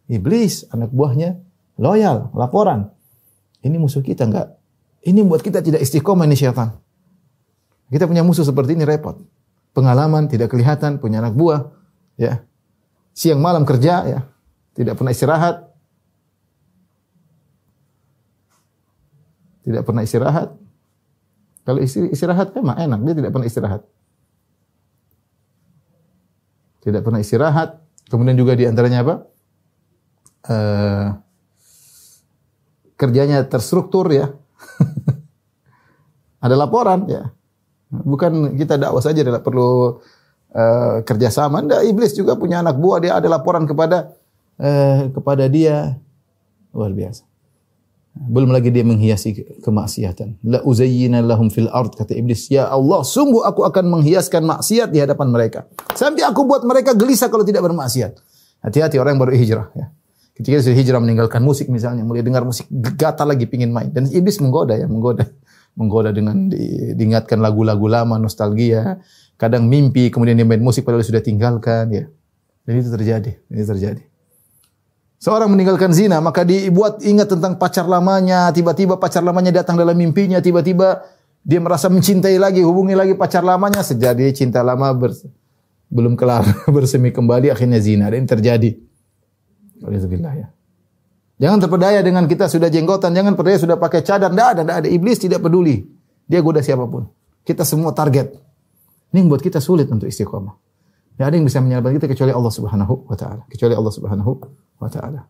C: Iblis, anak buahnya loyal, laporan. Ini musuh kita enggak? Ini buat kita tidak istiqomah ini syaitan. Kita punya musuh seperti ini repot. Pengalaman tidak kelihatan, punya anak buah, ya. Siang malam kerja, ya. Tidak pernah istirahat, tidak pernah istirahat. Kalau istri istirahat memang enak, dia tidak pernah istirahat. Tidak pernah istirahat. Kemudian juga di antaranya apa? Uh, kerjanya terstruktur ya. [LAUGHS] Ada laporan ya. Bukan kita dakwah saja tidak perlu uh, kerjasama. Anda iblis juga punya anak buah dia ada laporan kepada uh, kepada dia luar biasa. Belum lagi dia menghiasi kemaksiatan. La uzayyina lahum fil ard kata iblis, "Ya Allah, sungguh aku akan menghiaskan maksiat di hadapan mereka. Sampai aku buat mereka gelisah kalau tidak bermaksiat." Hati-hati orang yang baru hijrah ya. Ketika sudah hijrah meninggalkan musik misalnya, mulai dengar musik gatal lagi pingin main dan iblis menggoda ya, menggoda. Menggoda dengan di, diingatkan lagu-lagu lama, nostalgia, kadang mimpi kemudian dia main musik padahal sudah tinggalkan ya. Dan itu terjadi, ini terjadi. Seorang meninggalkan zina, maka dibuat ingat tentang pacar lamanya, tiba-tiba pacar lamanya datang dalam mimpinya, tiba-tiba dia merasa mencintai lagi, hubungi lagi pacar lamanya, sejadi cinta lama ber, belum kelar, [LAUGHS] bersemi kembali, akhirnya zina. Dan ini terjadi. Alhamdulillah ya. Jangan terpedaya dengan kita sudah jenggotan, jangan terpedaya sudah pakai cadar, tidak ada, tidak ada. Iblis tidak peduli. Dia goda siapa pun. Kita semua target. Ini membuat kita sulit untuk istiqomah. Tidak ada yang bisa menyelamatkan kita kecuali Allah Subhanahu wa taala. Kecuali Allah Subhanahu wa taala.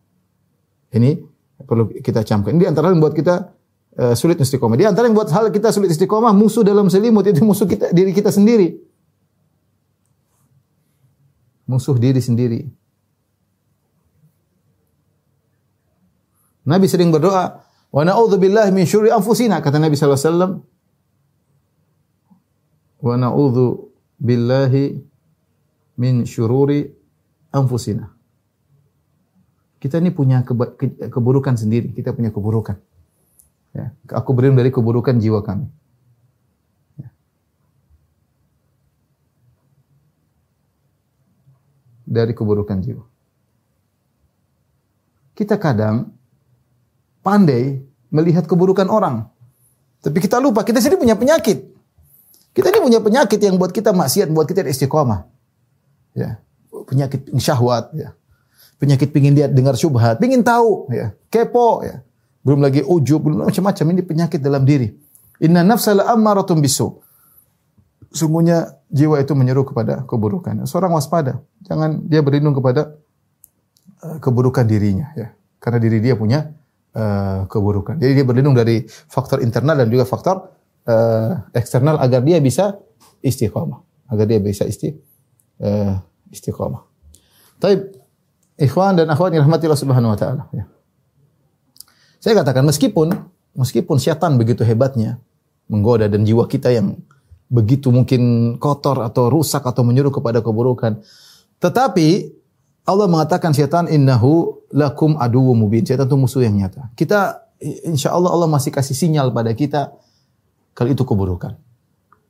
C: Ini perlu kita camkan. Ini antara yang buat kita uh, sulit istiqomah. Di antara yang buat hal kita sulit istiqomah, musuh dalam selimut itu musuh kita diri kita sendiri. Musuh diri sendiri. Nabi sering berdoa, "Wa na'udzubillahi min syurri anfusina," kata Nabi sallallahu alaihi wasallam. "Wa na'udzu billahi min syururi anfusina. Kita ini punya keburukan sendiri, kita punya keburukan. Ya. Aku berlindung dari keburukan jiwa kami. Ya. Dari keburukan jiwa. Kita kadang pandai melihat keburukan orang. Tapi kita lupa, kita sendiri punya penyakit. Kita ini punya penyakit yang buat kita maksiat, buat kita istiqomah ya penyakit syahwat ya penyakit pingin lihat dengar syubhat, pingin tahu ya, kepo ya. Belum lagi ujub, belum macam-macam ini penyakit dalam diri. Inna nafsa la ammaratun bisu. Sungguhnya jiwa itu menyeru kepada keburukan. Seorang waspada, jangan dia berlindung kepada uh, keburukan dirinya ya. Karena diri dia punya uh, keburukan. Jadi dia berlindung dari faktor internal dan juga faktor uh, eksternal agar dia bisa istiqomah, agar dia bisa isti uh, istiqomah. Tapi ikhwan dan akhwat yang rahmatillah subhanahu wa taala ya. Saya katakan meskipun meskipun syaitan begitu hebatnya menggoda dan jiwa kita yang begitu mungkin kotor atau rusak atau menyuruh kepada keburukan. Tetapi Allah mengatakan syaitan innahu lakum aduwwu mubin. Syaitan itu musuh yang nyata. Kita insya Allah Allah masih kasih sinyal pada kita kalau itu keburukan.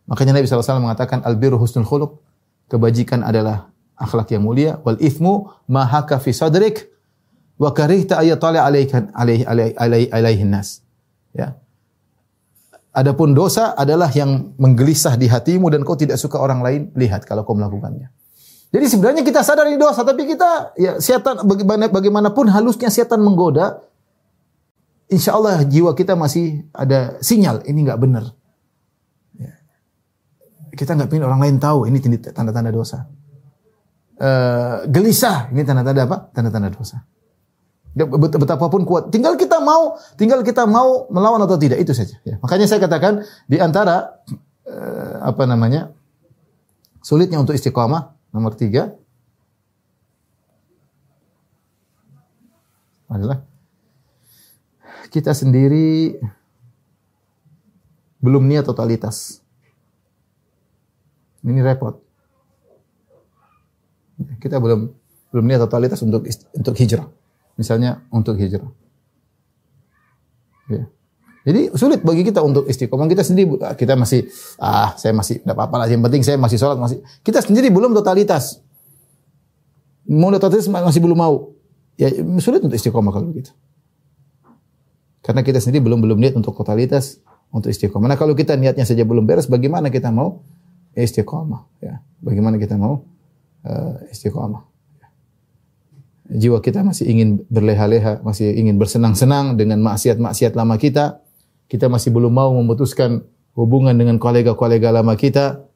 C: Makanya Nabi SAW mengatakan albirru husnul khuluq. Kebajikan adalah akhlak yang mulia. Wal ithmu mahaka fi sadrik wa karihta ayatali alaikan alaihi alaihi alaihi nas. Ya. Adapun dosa adalah yang menggelisah di hatimu dan kau tidak suka orang lain lihat kalau kau melakukannya. Jadi sebenarnya kita sadar ini dosa, tapi kita ya setan bagaimanapun halusnya setan menggoda, insya Allah jiwa kita masih ada sinyal ini nggak benar. Ya. Kita nggak ingin orang lain tahu ini tanda-tanda dosa. Uh, gelisah ini tanda-tanda apa? Tanda-tanda dosa. Betapapun kuat, tinggal kita mau, tinggal kita mau melawan atau tidak itu saja. Ya. Makanya saya katakan di antara uh, apa namanya sulitnya untuk istiqomah nomor tiga adalah kita sendiri belum niat totalitas. Ini repot. Kita belum belum niat totalitas untuk untuk hijrah. Misalnya untuk hijrah. Ya. Jadi sulit bagi kita untuk istiqomah. Kita sendiri kita masih ah saya masih tidak apa-apa lah. Yang penting saya masih sholat masih. Kita sendiri belum totalitas. Mau totalitas masih belum mau. Ya sulit untuk istiqomah kalau begitu. Karena kita sendiri belum belum niat untuk totalitas untuk istiqomah. Nah kalau kita niatnya saja belum beres, bagaimana kita mau istiqomah? Ya, bagaimana kita mau uh, istiqomah? jiwa kita masih ingin berleha-leha, masih ingin bersenang-senang dengan maksiat-maksiat lama kita. Kita masih belum mau memutuskan hubungan dengan kolega-kolega lama kita.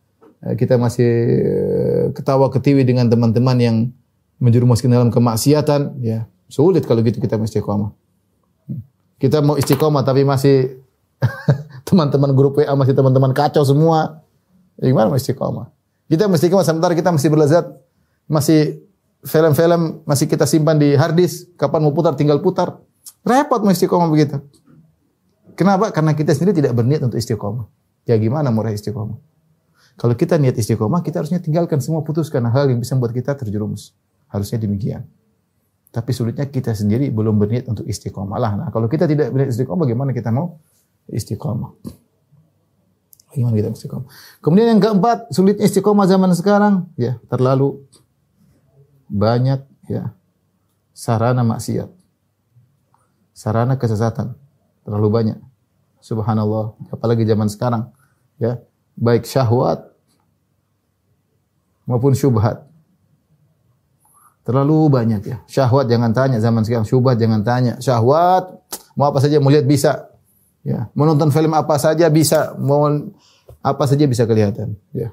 C: Eh, kita masih eh, ketawa ketiwi dengan teman-teman yang menjerumuskan dalam kemaksiatan. Ya, sulit kalau gitu kita mesti istiqomah. Kita mau istiqomah tapi masih [LAUGHS] teman-teman grup WA masih teman-teman kacau semua. Ya, gimana mau istiqomah? Kita mesti istiqomah sementara kita masih berlezat, masih film-film masih kita simpan di hard disk, kapan mau putar tinggal putar. Repot mau istiqomah begitu. Kenapa? Karena kita sendiri tidak berniat untuk istiqomah. Ya gimana mau istiqomah? Kalau kita niat istiqomah, kita harusnya tinggalkan semua putuskan hal yang bisa membuat kita terjerumus. Harusnya demikian. Tapi sulitnya kita sendiri belum berniat untuk istiqomah lah. Nah, kalau kita tidak berniat istiqomah, bagaimana kita mau istiqomah? Bagaimana kita istiqomah? Kemudian yang keempat, sulitnya istiqomah zaman sekarang, ya terlalu banyak ya sarana maksiat. Sarana kesesatan terlalu banyak. Subhanallah, apalagi zaman sekarang ya, baik syahwat maupun syubhat. Terlalu banyak ya. Syahwat jangan tanya zaman sekarang, syubhat jangan tanya. Syahwat mau apa saja mau lihat bisa. Ya, menonton film apa saja bisa, mau apa saja bisa kelihatan, ya.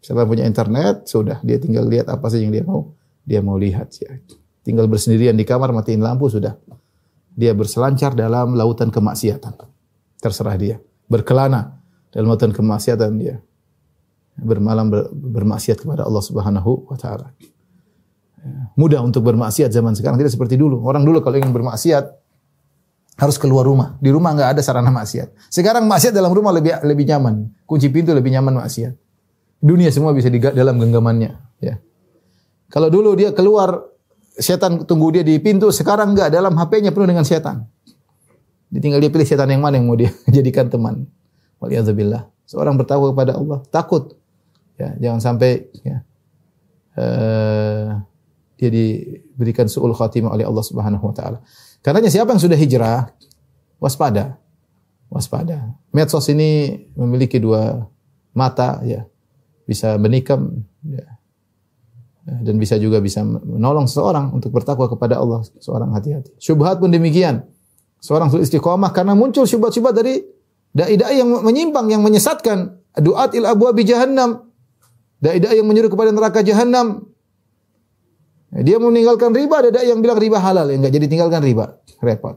C: Siapa punya internet, sudah dia tinggal lihat apa saja yang dia mau dia mau lihat ya. Tinggal bersendirian di kamar matiin lampu sudah. Dia berselancar dalam lautan kemaksiatan. Terserah dia. Berkelana dalam lautan kemaksiatan dia. Bermalam ber, bermaksiat kepada Allah Subhanahu wa taala. Ya. Mudah untuk bermaksiat zaman sekarang tidak seperti dulu. Orang dulu kalau ingin bermaksiat harus keluar rumah. Di rumah nggak ada sarana maksiat. Sekarang maksiat dalam rumah lebih lebih nyaman. Kunci pintu lebih nyaman maksiat. Dunia semua bisa di dalam genggamannya. Ya. Kalau dulu dia keluar, setan tunggu dia di pintu, sekarang enggak, dalam HP-nya penuh dengan setan. Dia tinggal dia pilih setan yang mana yang mau dia [LAUGHS] jadikan teman. Waliyadzubillah. Seorang bertakwa kepada Allah, takut. Ya, jangan sampai ya, uh, dia diberikan su'ul khatimah oleh Allah Subhanahu wa taala. Karena siapa yang sudah hijrah, waspada. Waspada. Medsos ini memiliki dua mata ya. Bisa menikam Ya, dan bisa juga bisa menolong seseorang untuk bertakwa kepada Allah seorang hati-hati. Syubhat pun demikian. Seorang sulit istiqomah karena muncul syubhat-syubhat dari dai-dai yang menyimpang yang menyesatkan. Duat il abwabi jahannam. Dai-dai yang menyuruh kepada neraka jahannam. Dia meninggalkan riba, ada dai yang bilang riba halal, ya enggak jadi tinggalkan riba. Repot.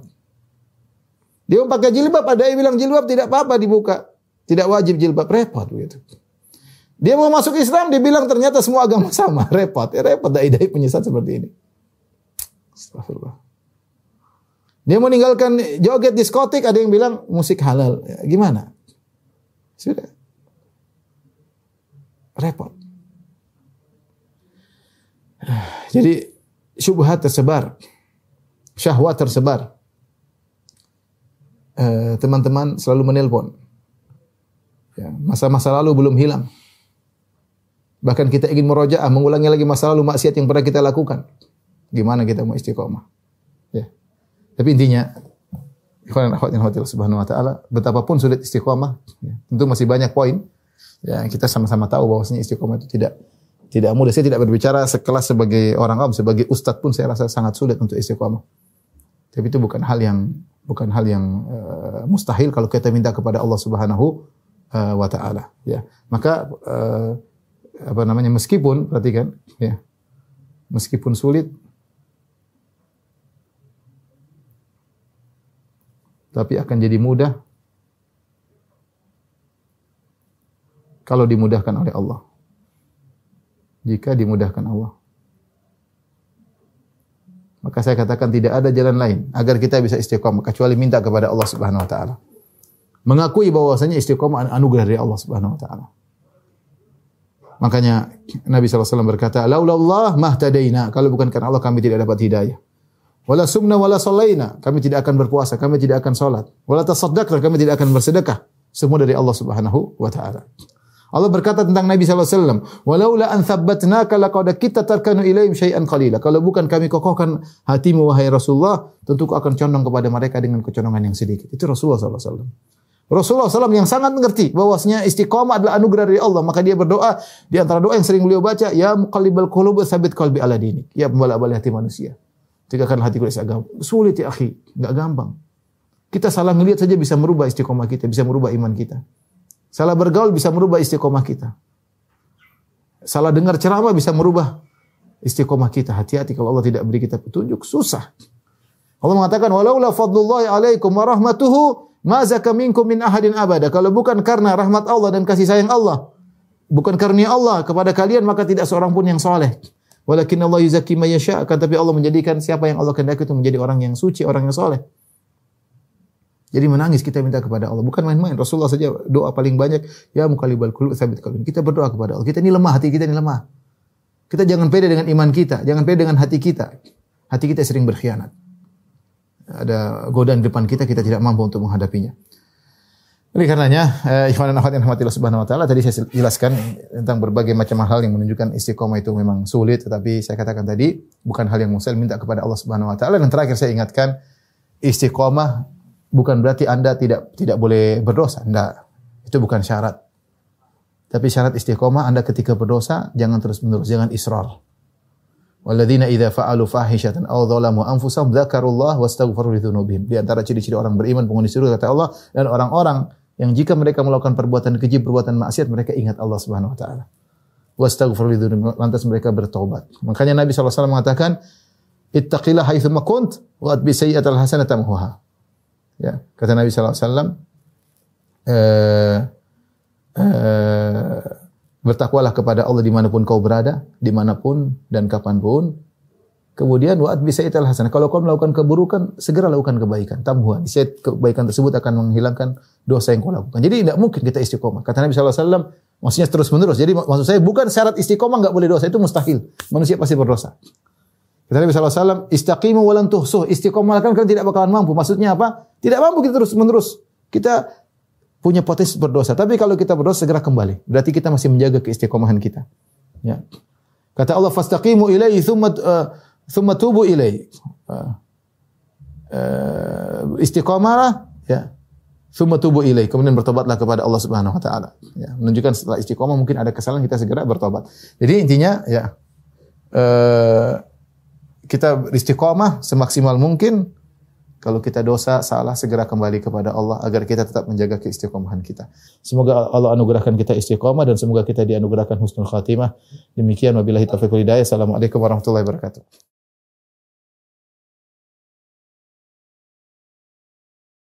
C: Dia pakai jilbab, ada yang bilang jilbab tidak apa-apa dibuka. Tidak wajib jilbab, repot begitu. Dia mau masuk Islam, dia bilang ternyata semua agama sama. [LAUGHS] Repot, ya repot dai-dai penyesat seperti ini. Astagfirullah. Dia meninggalkan joget diskotik, ada yang bilang musik halal. Ya, gimana? Sudah. Repot. [SIGHS] Jadi syubhat tersebar. Syahwat tersebar. Eh, teman-teman selalu menelpon. Ya, masa-masa lalu belum hilang. Bahkan kita ingin merojaah, mengulangi lagi masa lalu maksiat yang pernah kita lakukan. Gimana kita mau istiqomah? Tapi intinya, ikhwan akhwat yang subhanahu wa ta'ala, betapapun sulit istiqomah, ya, tentu masih banyak poin. Ya, kita sama-sama tahu bahwasanya istiqomah itu tidak tidak mudah. Saya tidak berbicara sekelas sebagai orang awam, sebagai ustadz pun saya rasa sangat sulit untuk istiqomah. Tapi itu bukan hal yang bukan hal yang uh, mustahil kalau kita minta kepada Allah Subhanahu uh, wa taala, ya. Maka uh, apa namanya meskipun perhatikan ya meskipun sulit tapi akan jadi mudah kalau dimudahkan oleh Allah jika dimudahkan Allah maka saya katakan tidak ada jalan lain agar kita bisa istiqomah kecuali minta kepada Allah Subhanahu wa taala mengakui bahwasanya istiqomah anugerah dari Allah Subhanahu wa taala Makanya Nabi SAW berkata, Laulallah mahtadaina. Kalau bukan karena Allah kami tidak dapat hidayah. Wala sumna wala salaina. Kami tidak akan berpuasa, kami tidak akan salat. Wala tasaddaqna, kami tidak akan bersedekah. Semua dari Allah Subhanahu wa taala. Allah berkata tentang Nabi SAW, Walaula an thabbatnaka laqad kita tarkanu ilaihim syai'an qalila. Kalau bukan kami kokohkan hatimu wahai Rasulullah, tentu akan condong kepada mereka dengan kecondongan yang sedikit. Itu Rasulullah SAW. Rasulullah SAW yang sangat mengerti bahwasanya istiqomah adalah anugerah dari Allah. Maka dia berdoa di antara doa yang sering beliau baca, Ya muqallibal qulub sabit qalbi ala dinik. Ya pembalak-balik hati manusia. Tegakkan hati kulit agama. Sulit ya akhi, enggak gampang. Kita salah ngelihat saja bisa merubah istiqomah kita, bisa merubah iman kita. Salah bergaul bisa merubah istiqomah kita. Salah dengar ceramah bisa merubah istiqomah kita. Hati-hati kalau Allah tidak beri kita petunjuk, susah. Allah mengatakan, "Walaula fadlullahi alaikum wa rahmatuhu minkum min ahadin abada. Kalau bukan karena rahmat Allah dan kasih sayang Allah, bukan karena Allah kepada kalian maka tidak seorang pun yang soleh. Walakin Allah yuzaki mayasya. Akan tapi Allah menjadikan siapa yang Allah kehendaki itu menjadi orang yang suci, orang yang soleh. Jadi menangis kita minta kepada Allah. Bukan main-main. Rasulullah saja doa paling banyak. Ya mukalibal kulub sabit kalbin. Kita berdoa kepada Allah. Kita ini lemah, hati kita ini lemah. Kita jangan pede dengan iman kita. Jangan pede dengan hati kita. Hati kita sering berkhianat ada godaan depan kita, kita tidak mampu untuk menghadapinya. Oleh karenanya, eh, ikhwan dan akhwat yang rahmatillah subhanahu wa ta'ala, tadi saya jelaskan tentang berbagai macam hal yang menunjukkan istiqomah itu memang sulit, tetapi saya katakan tadi, bukan hal yang mustahil, minta kepada Allah subhanahu wa ta'ala. Dan terakhir saya ingatkan, istiqomah bukan berarti Anda tidak tidak boleh berdosa. Tidak. Itu bukan syarat. Tapi syarat istiqomah Anda ketika berdosa, jangan terus-menerus, jangan israr. Walladzina idza fa'alu fahishatan aw dzalamu anfusahum dzakarullah wastaghfaru lidzunubihim. Di antara ciri-ciri orang beriman penghuni surga kata Allah dan orang-orang yang jika mereka melakukan perbuatan keji, perbuatan maksiat, mereka ingat Allah Subhanahu wa taala. Lidzunubihim. Lantas mereka bertobat. Makanya Nabi SAW mengatakan, "Ittaqillah haitsu ma kunt wa atbi sayyi'atal hasanata tamhuha." Ya, kata Nabi SAW, eh, eh, Bertakwalah kepada Allah di mana pun kau berada, di mana pun dan kapan pun. Kemudian waat bisa ital hasanah. Kalau kau melakukan keburukan, segera lakukan kebaikan. Tambuhan. Niscaya kebaikan tersebut akan menghilangkan dosa yang kau lakukan. Jadi tidak mungkin kita istiqomah. Kata Nabi SAW, maksudnya terus menerus. Jadi maksud saya bukan syarat istiqomah nggak boleh dosa. Itu mustahil. Manusia pasti berdosa. Kata Nabi SAW, istaqimu walan tuhsuh. Istiqomah kan kalian tidak bakalan mampu. Maksudnya apa? Tidak mampu kita terus menerus. Kita punya potensi berdosa. Tapi kalau kita berdosa segera kembali. Berarti kita masih menjaga keistiqomahan kita. Ya. Kata Allah fastaqimu ilaihi thumma uh, thumma tubu ilaihi. Uh, uh, istiqomahlah ya. Thumma tubu ilaihi. Kemudian bertobatlah kepada Allah Subhanahu wa taala. Ya, menunjukkan setelah istiqomah mungkin ada kesalahan kita segera bertobat. Jadi intinya ya uh, kita istiqomah semaksimal mungkin. Kalau kita dosa, salah, segera kembali kepada Allah agar kita tetap menjaga keistiqomahan kita. Semoga Allah anugerahkan kita istiqomah dan semoga kita dianugerahkan husnul khatimah. Demikian wabillahi taufiq hidayah. Assalamualaikum warahmatullahi wabarakatuh.